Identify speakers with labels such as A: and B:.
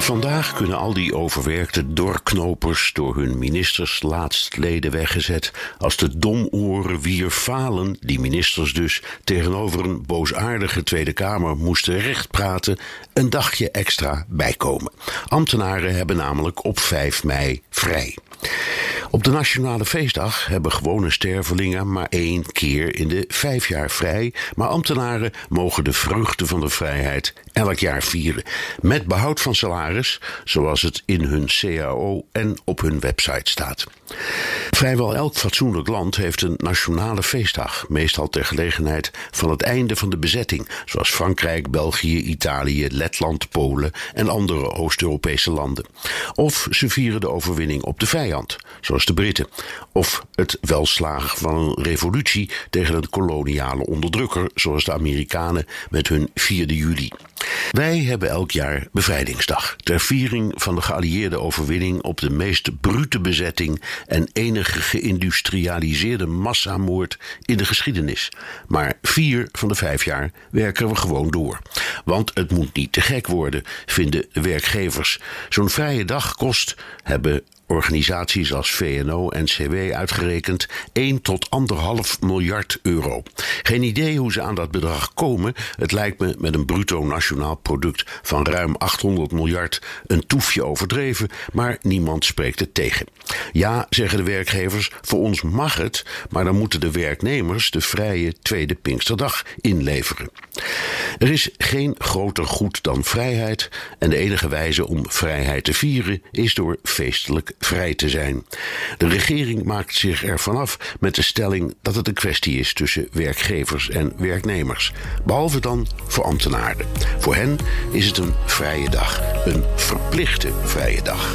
A: Vandaag kunnen al die overwerkte doorknopers door hun ministers laatstleden weggezet als de domoren wier falen, die ministers dus, tegenover een boosaardige Tweede Kamer moesten rechtpraten, een dagje extra bijkomen. Ambtenaren hebben namelijk op 5 mei vrij. Op de Nationale Feestdag hebben gewone stervelingen maar één keer in de vijf jaar vrij, maar ambtenaren mogen de vreugde van de vrijheid elk jaar vieren, met behoud van salaris, zoals het in hun CAO en op hun website staat. Vrijwel elk fatsoenlijk land heeft een nationale feestdag, meestal ter gelegenheid van het einde van de bezetting, zoals Frankrijk, België, Italië, Letland, Polen en andere Oost-Europese landen. Of ze vieren de overwinning op de vijand, zoals de Britten, of het welslagen van een revolutie tegen een koloniale onderdrukker, zoals de Amerikanen met hun 4 juli. Wij hebben elk jaar Bevrijdingsdag, ter viering van de geallieerde overwinning op de meest brute bezetting en enige geïndustrialiseerde massamoord in de geschiedenis. Maar vier van de vijf jaar werken we gewoon door. Want het moet niet te gek worden, vinden werkgevers. Zo'n vrije dag kost, hebben organisaties als VNO en CW uitgerekend 1 tot 1,5 miljard euro. Geen idee hoe ze aan dat bedrag komen. Het lijkt me met een bruto nationaal product van ruim 800 miljard een toefje overdreven, maar niemand spreekt het tegen. Ja, zeggen de werkgevers, voor ons mag het, maar dan moeten de werknemers de vrije tweede Pinksterdag inleveren. Er is geen groter goed dan vrijheid en de enige wijze om vrijheid te vieren is door feestelijk vrij te zijn. De regering maakt zich ervan af met de stelling dat het een kwestie is tussen werkgevers en werknemers, behalve dan voor ambtenaren. Voor hen is het een vrije dag, een verplichte vrije dag.